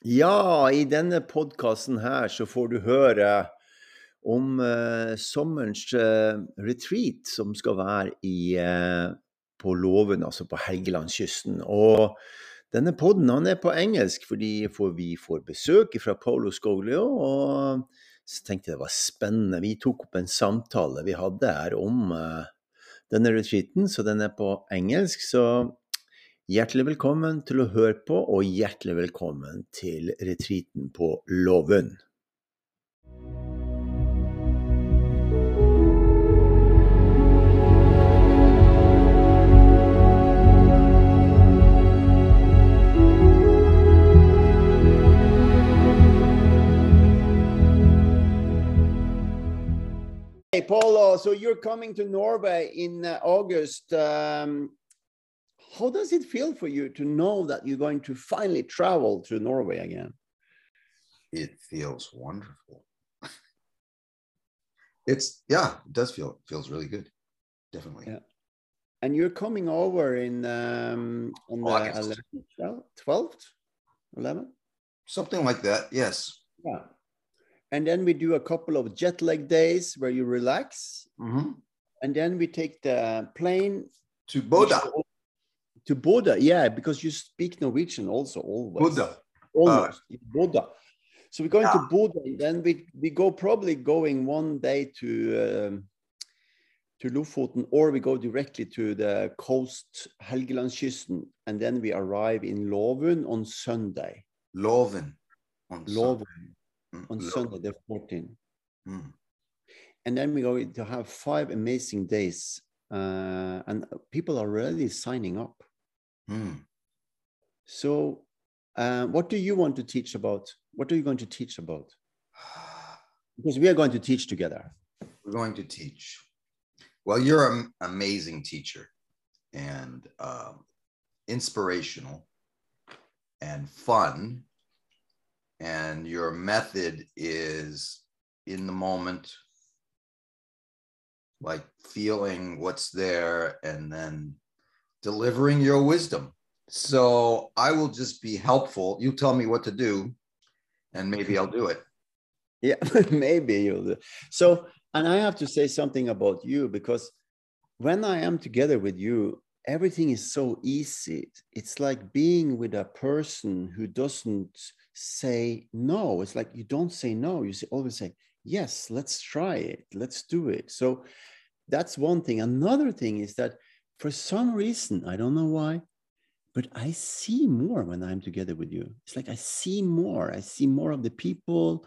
Ja, i denne podkasten her så får du høre om eh, sommerens eh, retreat som skal være i, eh, på Låven, altså på Helgelandskysten. Og denne podden han er på engelsk fordi for vi får besøk fra Paulo Scoglio. Og så tenkte jeg det var spennende. Vi tok opp en samtale vi hadde her om eh, denne retreaten, så den er på engelsk. Så hjertelig velkommen til å høre på, og hjertelig velkommen til retreaten på Låven. Hey, Paulo, so you're coming to Norway in uh, August. Um, how does it feel for you to know that you're going to finally travel to Norway again? It feels wonderful. it's yeah, it does feel feels really good. Definitely. Yeah. And you're coming over in um, on the August. 11th, 12th, 11th? Something like that. Yes. Yeah. And then we do a couple of jet lag days where you relax. Mm-hmm. And then we take the plane To Bodø. To Boda. Yeah, because you speak Norwegian also always. Buddha. Almost. Boda. So we're going to Yeah. Boda. And then we, we go probably going one day to um, to Lofoten or we go directly to the coast Helgelandskysten and then we arrive in Lovund on Sunday. Loven. On Låvund Sun- on Lo- Sunday the 14th. Mm. and then we're going to have five amazing days uh, and people are already signing up Mm. so uh, what do you want to teach about what are you going to teach about because we are going to teach together We're going to teach. Well, you're an amazing teacher and um, inspirational and fun. And your method is in the moment, like feeling what's there and then delivering your wisdom. So I will just be helpful. You tell me what to do, and maybe I'll do it. yeah maybe you'll do. so and i have to say something about you because when i am together with you everything is so easy it's like being with a person who doesn't say no it's like you don't say no you always say yes let's try it let's do it so that's one thing another thing is that for some reason i don't know why but i see more when i'm together with you it's like i see more i see more of the people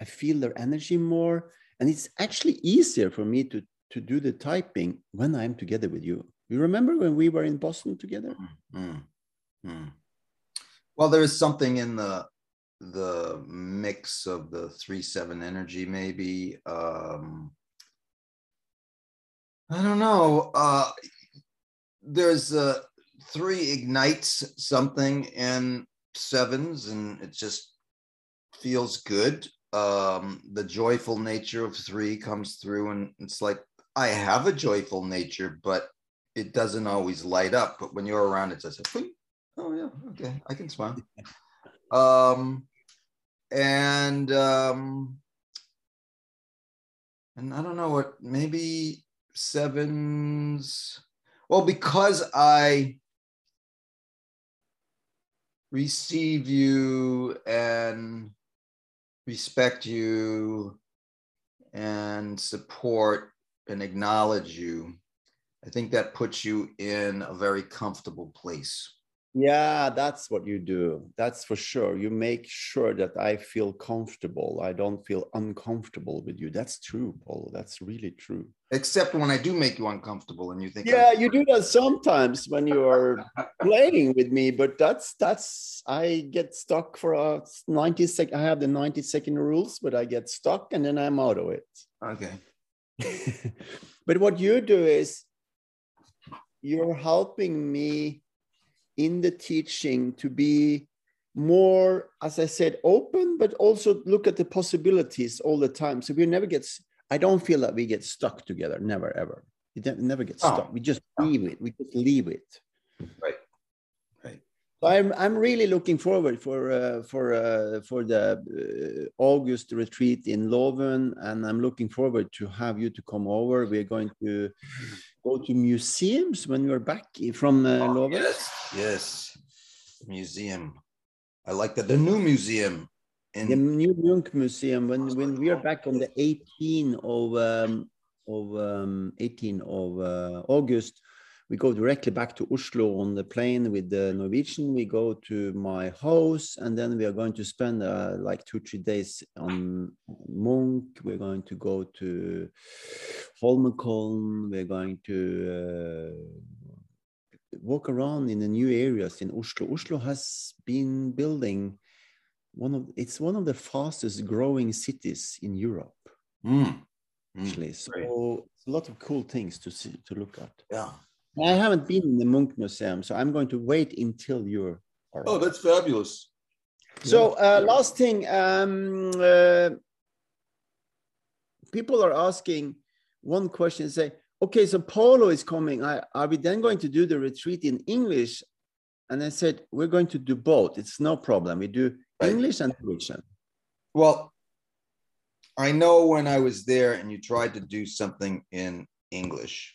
I feel their energy more. And it's actually easier for me to, to do the typing when I'm together with you. You remember when we were in Boston together? Mm, mm. Well, there is something in the the mix of the three seven energy, maybe. Um, I don't know. Uh, there's uh, three ignites something in sevens, and it just feels good. Um, the joyful nature of three comes through, and it's like I have a joyful nature, but it doesn't always light up. But when you're around, it says. "Oh yeah, okay, I can smile." um, and um, and I don't know what maybe sevens. Well, because I receive you and respect you and support and acknowledge you, I think that puts you in a very comfortable place. Yeah, that's what you do. That's for sure. You make sure that I feel comfortable. I don't feel uncomfortable with you. That's true, Paul. That's really true. Except when I do make you uncomfortable and you think, Yeah, I'm- you do that sometimes when you are playing with me, but that's that's I get stuck for a 90 second. I have the 90 second rules, but I get stuck and then I'm out of it. okay. but what you do is you're helping me in the teaching to be more, as I said, open, but also look at the possibilities all the time. So we never get, I don't feel that we get stuck together, never, ever. We never get Oh. stuck. We just leave it. We just leave it. Right. Right. So I'm I'm really looking forward for uh, for uh, for the uh, August retreat in Leuven, and I'm looking forward to have you to come over. We're going to go to museums when you're back from uh, Oh, yes, yes. Museum. I like that. The new museum in The new Munch Museum. When when we are back on the 18 of um, of um, 18 of uh, August, we go directly back to Oslo on the plane with the Norwegian. We go to my house, and then we are going to spend uh, like two three days on Munch. We're going to go to Holmenkollen. We're going to. Uh, walk around in the new areas in Oslo. Oslo has been building one of it's one of the fastest growing cities in Europe Mm, mm, actually so a lot of cool things to see to look at yeah. I haven't been in the Munch museum so i'm going to wait until you're Oh, that's fabulous. so uh, last thing um, uh, people are asking one question say okay so Paulo is coming. I, are we then going to do the retreat in english? And i said we're going to do both. It's no problem. We do Right. english and norwegian Well, I know when I was there and you tried to do something in English,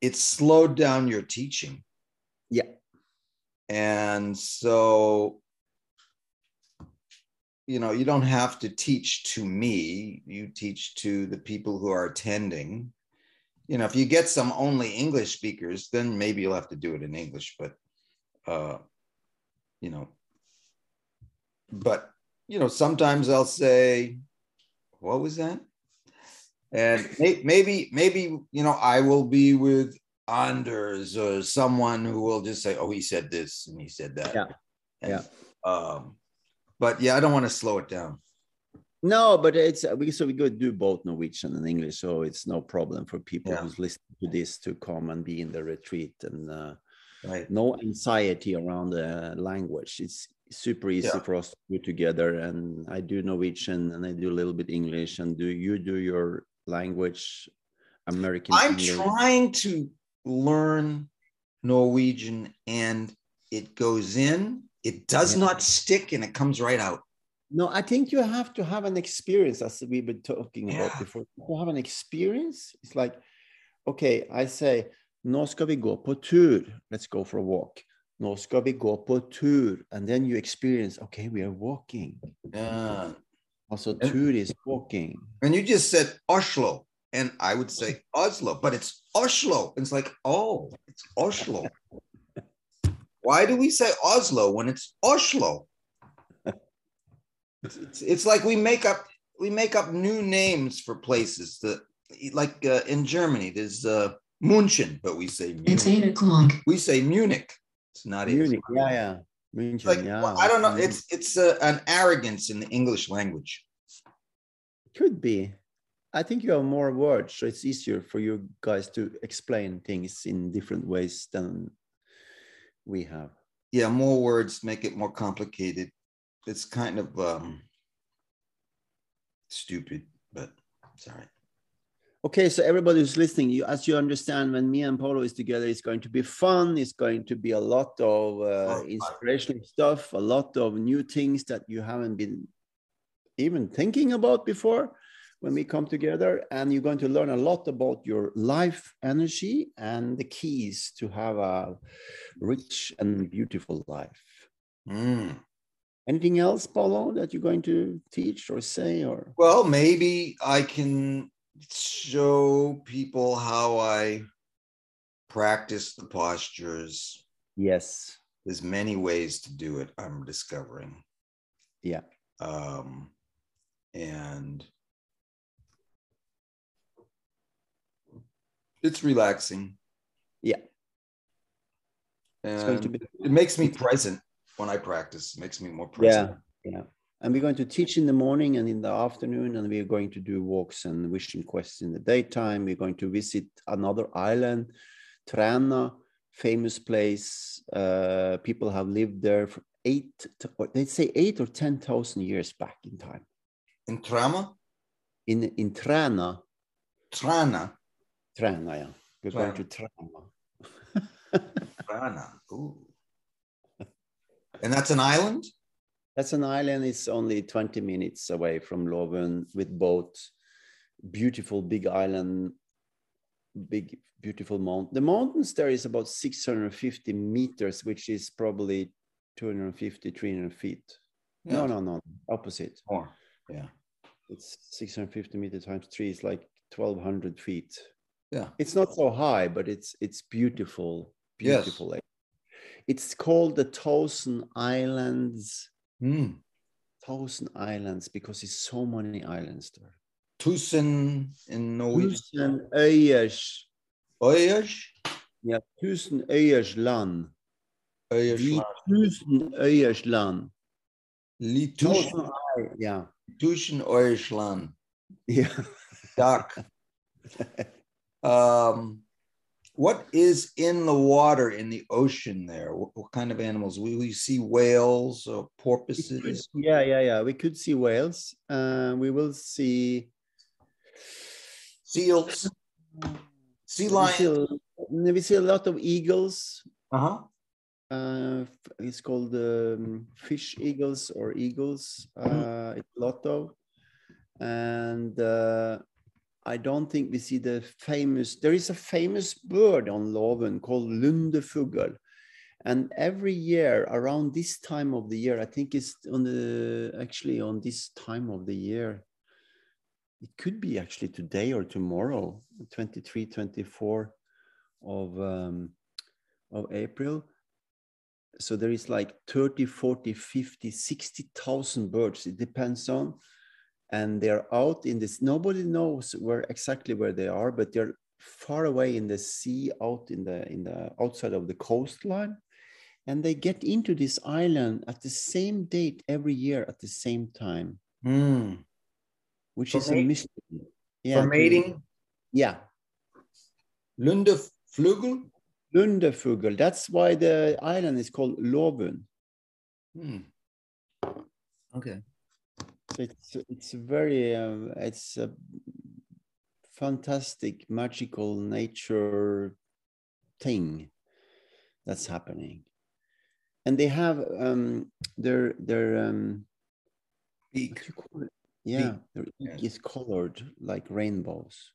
it slowed down your teaching. yeah And so, you know, you don't have to teach to me, you teach to the people who are attending. You know, if you get some only English speakers, then maybe you'll have to do it in English, but, uh, you know, but, you know, sometimes I'll say, what was that? And maybe, maybe, you know, I will be with Anders or someone who will just say, "Oh, he said this and he said that." Yeah. And, Yeah. Um, but yeah, I don't want to slow it down. No, but it's we so we could do both Norwegian and English, so it's no problem for people Yeah. who's listening to this to come and be in the retreat and uh, Right. no anxiety around the language. It's super easy Yeah. for us to do together. And I do Norwegian and I do a little bit English. And do you do your language, American? I'm English? trying to learn Norwegian, and it goes in. It does Yeah. not stick, and it comes right out. No, I think you have to have an experience, as we've been talking about before. To have an experience, it's like, okay, I say, nå skal vi gå på tur. Let's go for a walk. Nå skal vi gå på tur. And then you experience, okay, we are walking. Yeah. Also, And- is walking. And you just said Oslo, and I would say Oslo, but it's Oslo. It's like, oh, it's Oslo. Why do we say Oslo when it's Oslo? It's, it's, it's like we make up we make up new names for places that like uh, in Germany there's uh, München, but we say It's eight o'clock. we say Munich. It's not it. Munich, yeah, yeah. München, Like yeah. well, I don't know. It's it's uh, an arrogance in the English language. Could be. I think you have more words, so it's easier for you guys to explain things in different ways than we have. yeah, more words make it more complicated. It's kind of um, stupid, but sorry. Okay, so everybody who's listening, you, as you understand, when me and Paulo is together, it's going to be fun. It's going to be a lot of uh, inspirational stuff, a lot of new things that you haven't been even thinking about before when we come together. And you're going to learn a lot about your life energy and the keys to have a rich and beautiful life. Mm. Anything else, Paulo, that you're going to teach or say or? Well, maybe I can show people how I practice the postures. Yes. There's many ways to do it. I'm discovering, Yeah. um, and it's relaxing. Yeah. It's going to And be it makes me present when I practice. It makes me more present. Yeah, yeah. And we're going to teach in the morning and in the afternoon, and we're going to do walks and vision quests in the daytime. We're going to visit another island, Trana, famous place. Uh, people have lived there for eight, to- or they say eight or ten thousand years back in time. In Trama, In in Træna, Trana, Træna, yeah. We're going to Trana. Grana. Ooh. And that's an island? That's an island. It's only 20 minutes away from Lovön with boat. Beautiful big island, big, beautiful mountain. The mountains there is about 650 meters, which is probably 250, 300 feet. Yeah. No, no, no, opposite. More. Yeah. It's 650 meters times three is like 1200 feet. Yeah. It's not so high, but it's it's beautiful, beautiful. lake. It's called the Thousand Islands. Hmm. Thousand Islands because it's so many islands there. Tusen in Norwegian. Tusen øyers, Øyers? ja, tusen øyers land. De Øyersland. tusen øyers land. Thousand Isle- ja, Tusen Øyersland. ja. Duck. Um, what is in the water in the ocean there? What, what kind of animals? Will we see whales or We could- porpoises? yeah, yeah, yeah. We could see whales. Uh, we will see Seals? Sea we see, a, we see a lot of eagles. Uh-huh. Uh, it's called um, fish eagles or eagles. Uh, it's lotto, and uh, I don't think we see the famous. There is a famous bird on Loven called lundefugl, and every year around this time of the year, I think it's on the actually on this time of the year. It could be actually today or tomorrow, 23, 24 of um, of April so there is like 30 40 50 60,000 birds it depends on and they're out in this nobody knows where exactly where they are but they're far away in the sea out in the in the outside of the coastline and they get into this island at the same date every year at the same time Hmm. which For is a mate- mystery yeah For mating? yeah Lundeflugel? Lundefugl. That's why the island is called Lovund. Hmm. Okay. So it's it's very um, it's a fantastic magical nature thing that's happening and they have um their their um Beak. what do you call yeah their yes. is colored like rainbows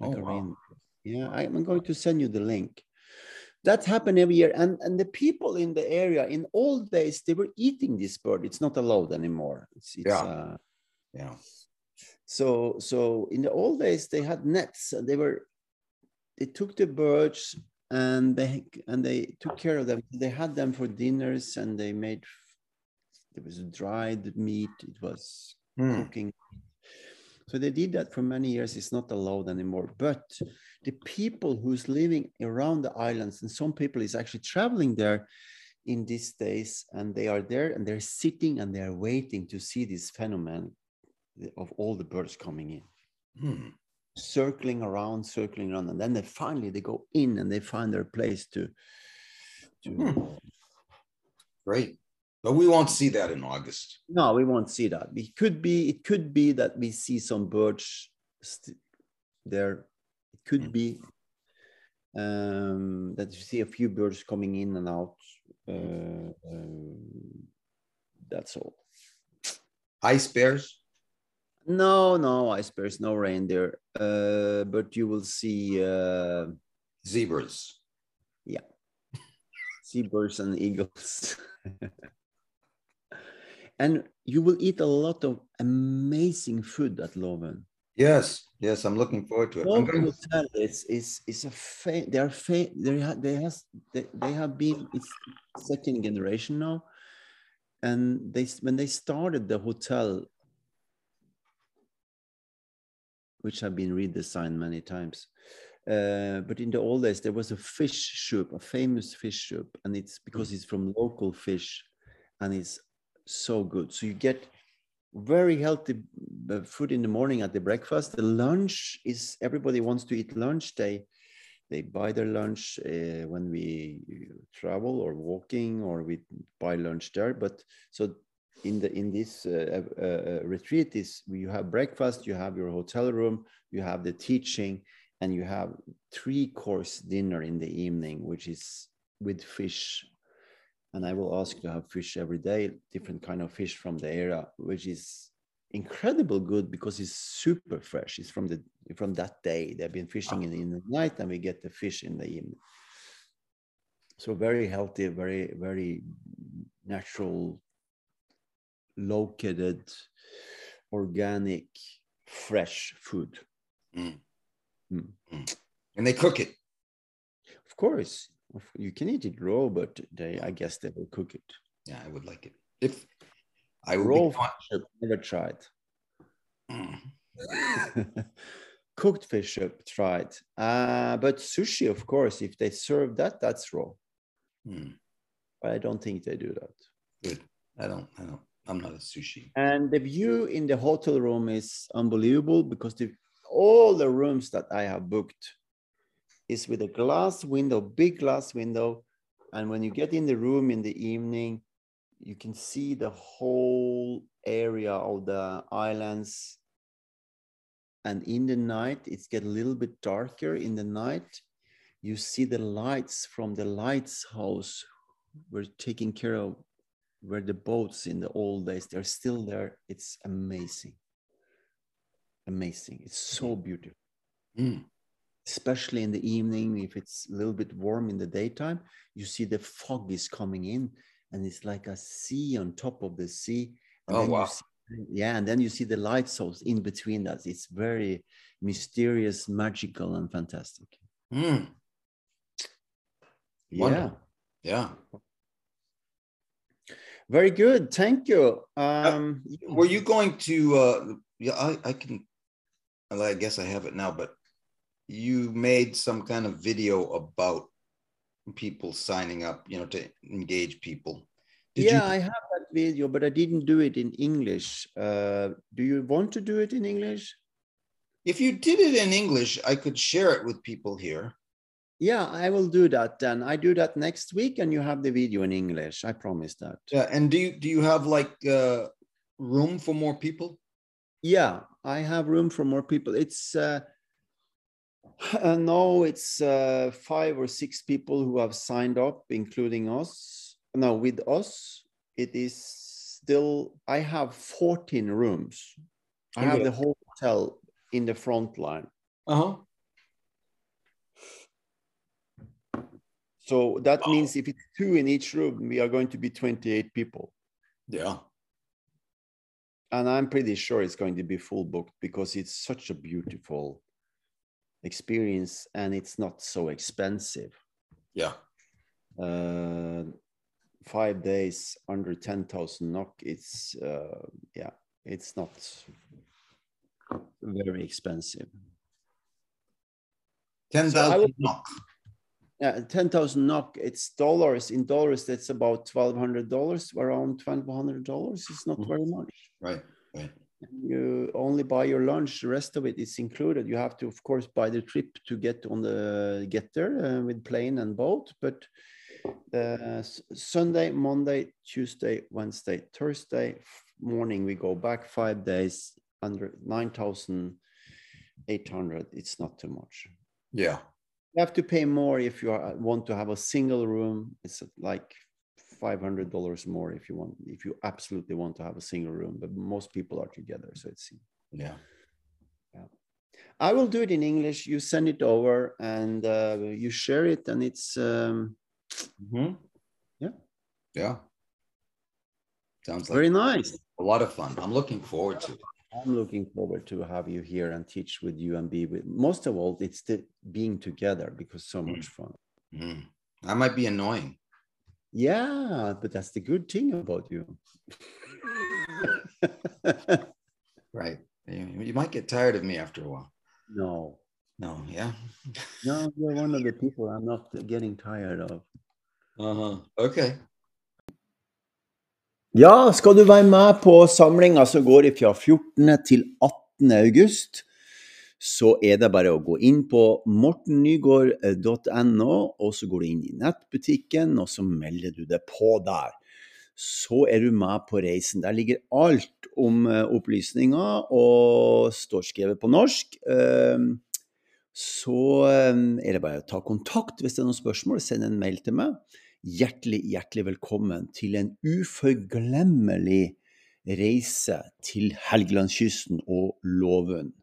like Oh, a wow. rainbow yeah i'm going to send you the link that happened every year. And and the people in the area in old days they were eating this bird. It's not allowed anymore. It's, it's Yeah. uh, Yeah. so so in the old days they had nets. And they were they took the birds and they and they took care of them. They had them for dinners and they made there was dried meat. It was Hmm. cooking so they did that for many years it's not allowed anymore but the people who's living around the islands and some people is actually traveling there in these days and they are there and they're sitting and they're waiting to see this phenomenon of all the birds coming in Hmm. circling around circling around and then they finally they go in and they find their place to to Hmm. Great. But we won't see that in August. no we won't see that it could be it could be that we see some birds there it could Mm. be um that you see a few birds coming in and out uh, um, that's all Ice bears? no no ice bears no reindeer uh but you will see uh Zebras. seabirds and eagles. and you will eat a lot of amazing food at Loven. Yes. Yes. I'm looking forward to it. Gonna- Hotel is is is a fa- they are fa- they ha- they has they, they have been it's second generation now, and they when they started the hotel, which have been redesigned many times. Uh, but in the old days, there was a fish soup, a famous fish soup, and it's because it's from local fish, and it's so good. So you get very healthy uh, food in the morning at the breakfast. The lunch is everybody wants to eat lunch. They they buy their lunch uh, when we travel or walking, or we buy lunch there. But so in the in this uh, uh, uh, retreat is you have breakfast, you have your hotel room, you have the teaching, and you have three course dinner in the evening, which is with fish. And I will ask to have fish every day, different kind of fish from the area, which is incredible good because it's super fresh. It's from the from that day. They've been fishing in, in the night, and we get the fish in the evening. So very healthy, very very natural, located, organic, fresh food. Mm. Mm. Mm. And they cook it. Of course, you can eat it raw, but they, I guess they will cook it. Yeah, I would like it. If I raw fish, I've never tried. Mm. Cooked fish, I've tried. Uh, but sushi, of course, if they serve that, that's raw. Mm. But I don't think they do that. Good. I don't. I don't. I'm not a sushi. And the view in the hotel room is unbelievable because the, all the rooms that I have booked is with a glass window, big glass window. And when you get in the room in the evening, you can see the whole area of the islands. And in the night, it's get a little bit darker in the night. You see the lights from the lights house were taking care of where the boats in the old days, they're still there. It's amazing. Amazing. It's so beautiful. Mm. Especially in the evening, if it's a little bit warm in the daytime, you see the fog is coming in and it's like a sea on top of the sea. And Oh, wow. see- yeah, and then you see the light source in between that. It's very mysterious, magical, and fantastic. Mm. Yeah. Wonderful. Yeah. Very good. Thank you. Um, Were you going to? uh Yeah, I, I can. well, I guess I have it now, but you made some kind of video about people signing up. You know, to engage people. Did yeah, you? I have that video, but I didn't do it in English. Uh, do you want to do it in English? If you did it in English, I could share it with people here. Yeah, I will do that then. I do that next week, and you have the video in English. I promise that. Yeah. And do you do you have like uh, room for more people? Yeah, I have room for more people. It's uh, uh, no, it's uh, five or six people who have signed up, including us. No, with us, it is still. I have fourteen rooms. I have the whole hotel in the front line. Uh huh. So that Wow. means if it's two in each room, we are going to be 28 people. Yeah. And I'm pretty sure it's going to be full booked because it's such a beautiful experience and it's not so expensive. Yeah. Uh, five days under 10,000 NOK, it's, uh, yeah, it's not very expensive. Ten So I thousand would- NOK. Yeah, 10,000 NOK, it's dollars. In dollars, that's about $1,200, around $1,200. It's not Mhm. very much. Right. Right. You only buy your lunch the rest of it is included. You have to of course buy the trip to get on the get there uh, with plane and boat but uh, sunday monday tuesday wednesday thursday morning we go back five days under 9800 it's not too much. Yeah. you have to pay more if you are, want to have a single room. It's like $500 more if you want if you absolutely want to have a single room but most people are together so it's Yeah. yeah I will do it in English. You send it over and uh, you share it, and it's um, hmm Yeah. Yeah. Sounds like very nice. a lot of fun. I'm looking forward to it. I'm looking forward to have you here and teach with you and be with. Most of all, it's the being together because so much fun. Mhm. I might be annoying. Yeah, but that's the good thing about you. Right. You, you might get tired of me after a while. no, No. Yeah. no, you're one of the people I'm not getting tired of. Uh-huh. Okay. Ja, skal du være med på samlinga som går fra 14. til 18. august, så er det bare å gå inn på mortennygaard.no, og så går du inn i nettbutikken, og så melder du deg på der. Så er du med på reisen. Der ligger alt om eh, opplysninger, og står skrevet på norsk. Eh, så eh, er det bare å ta kontakt hvis det er noen spørsmål. Send en mail til meg. Hjertelig, hjertelig velkommen til en uforglemmelig reise til Helgelandskysten og Låvund.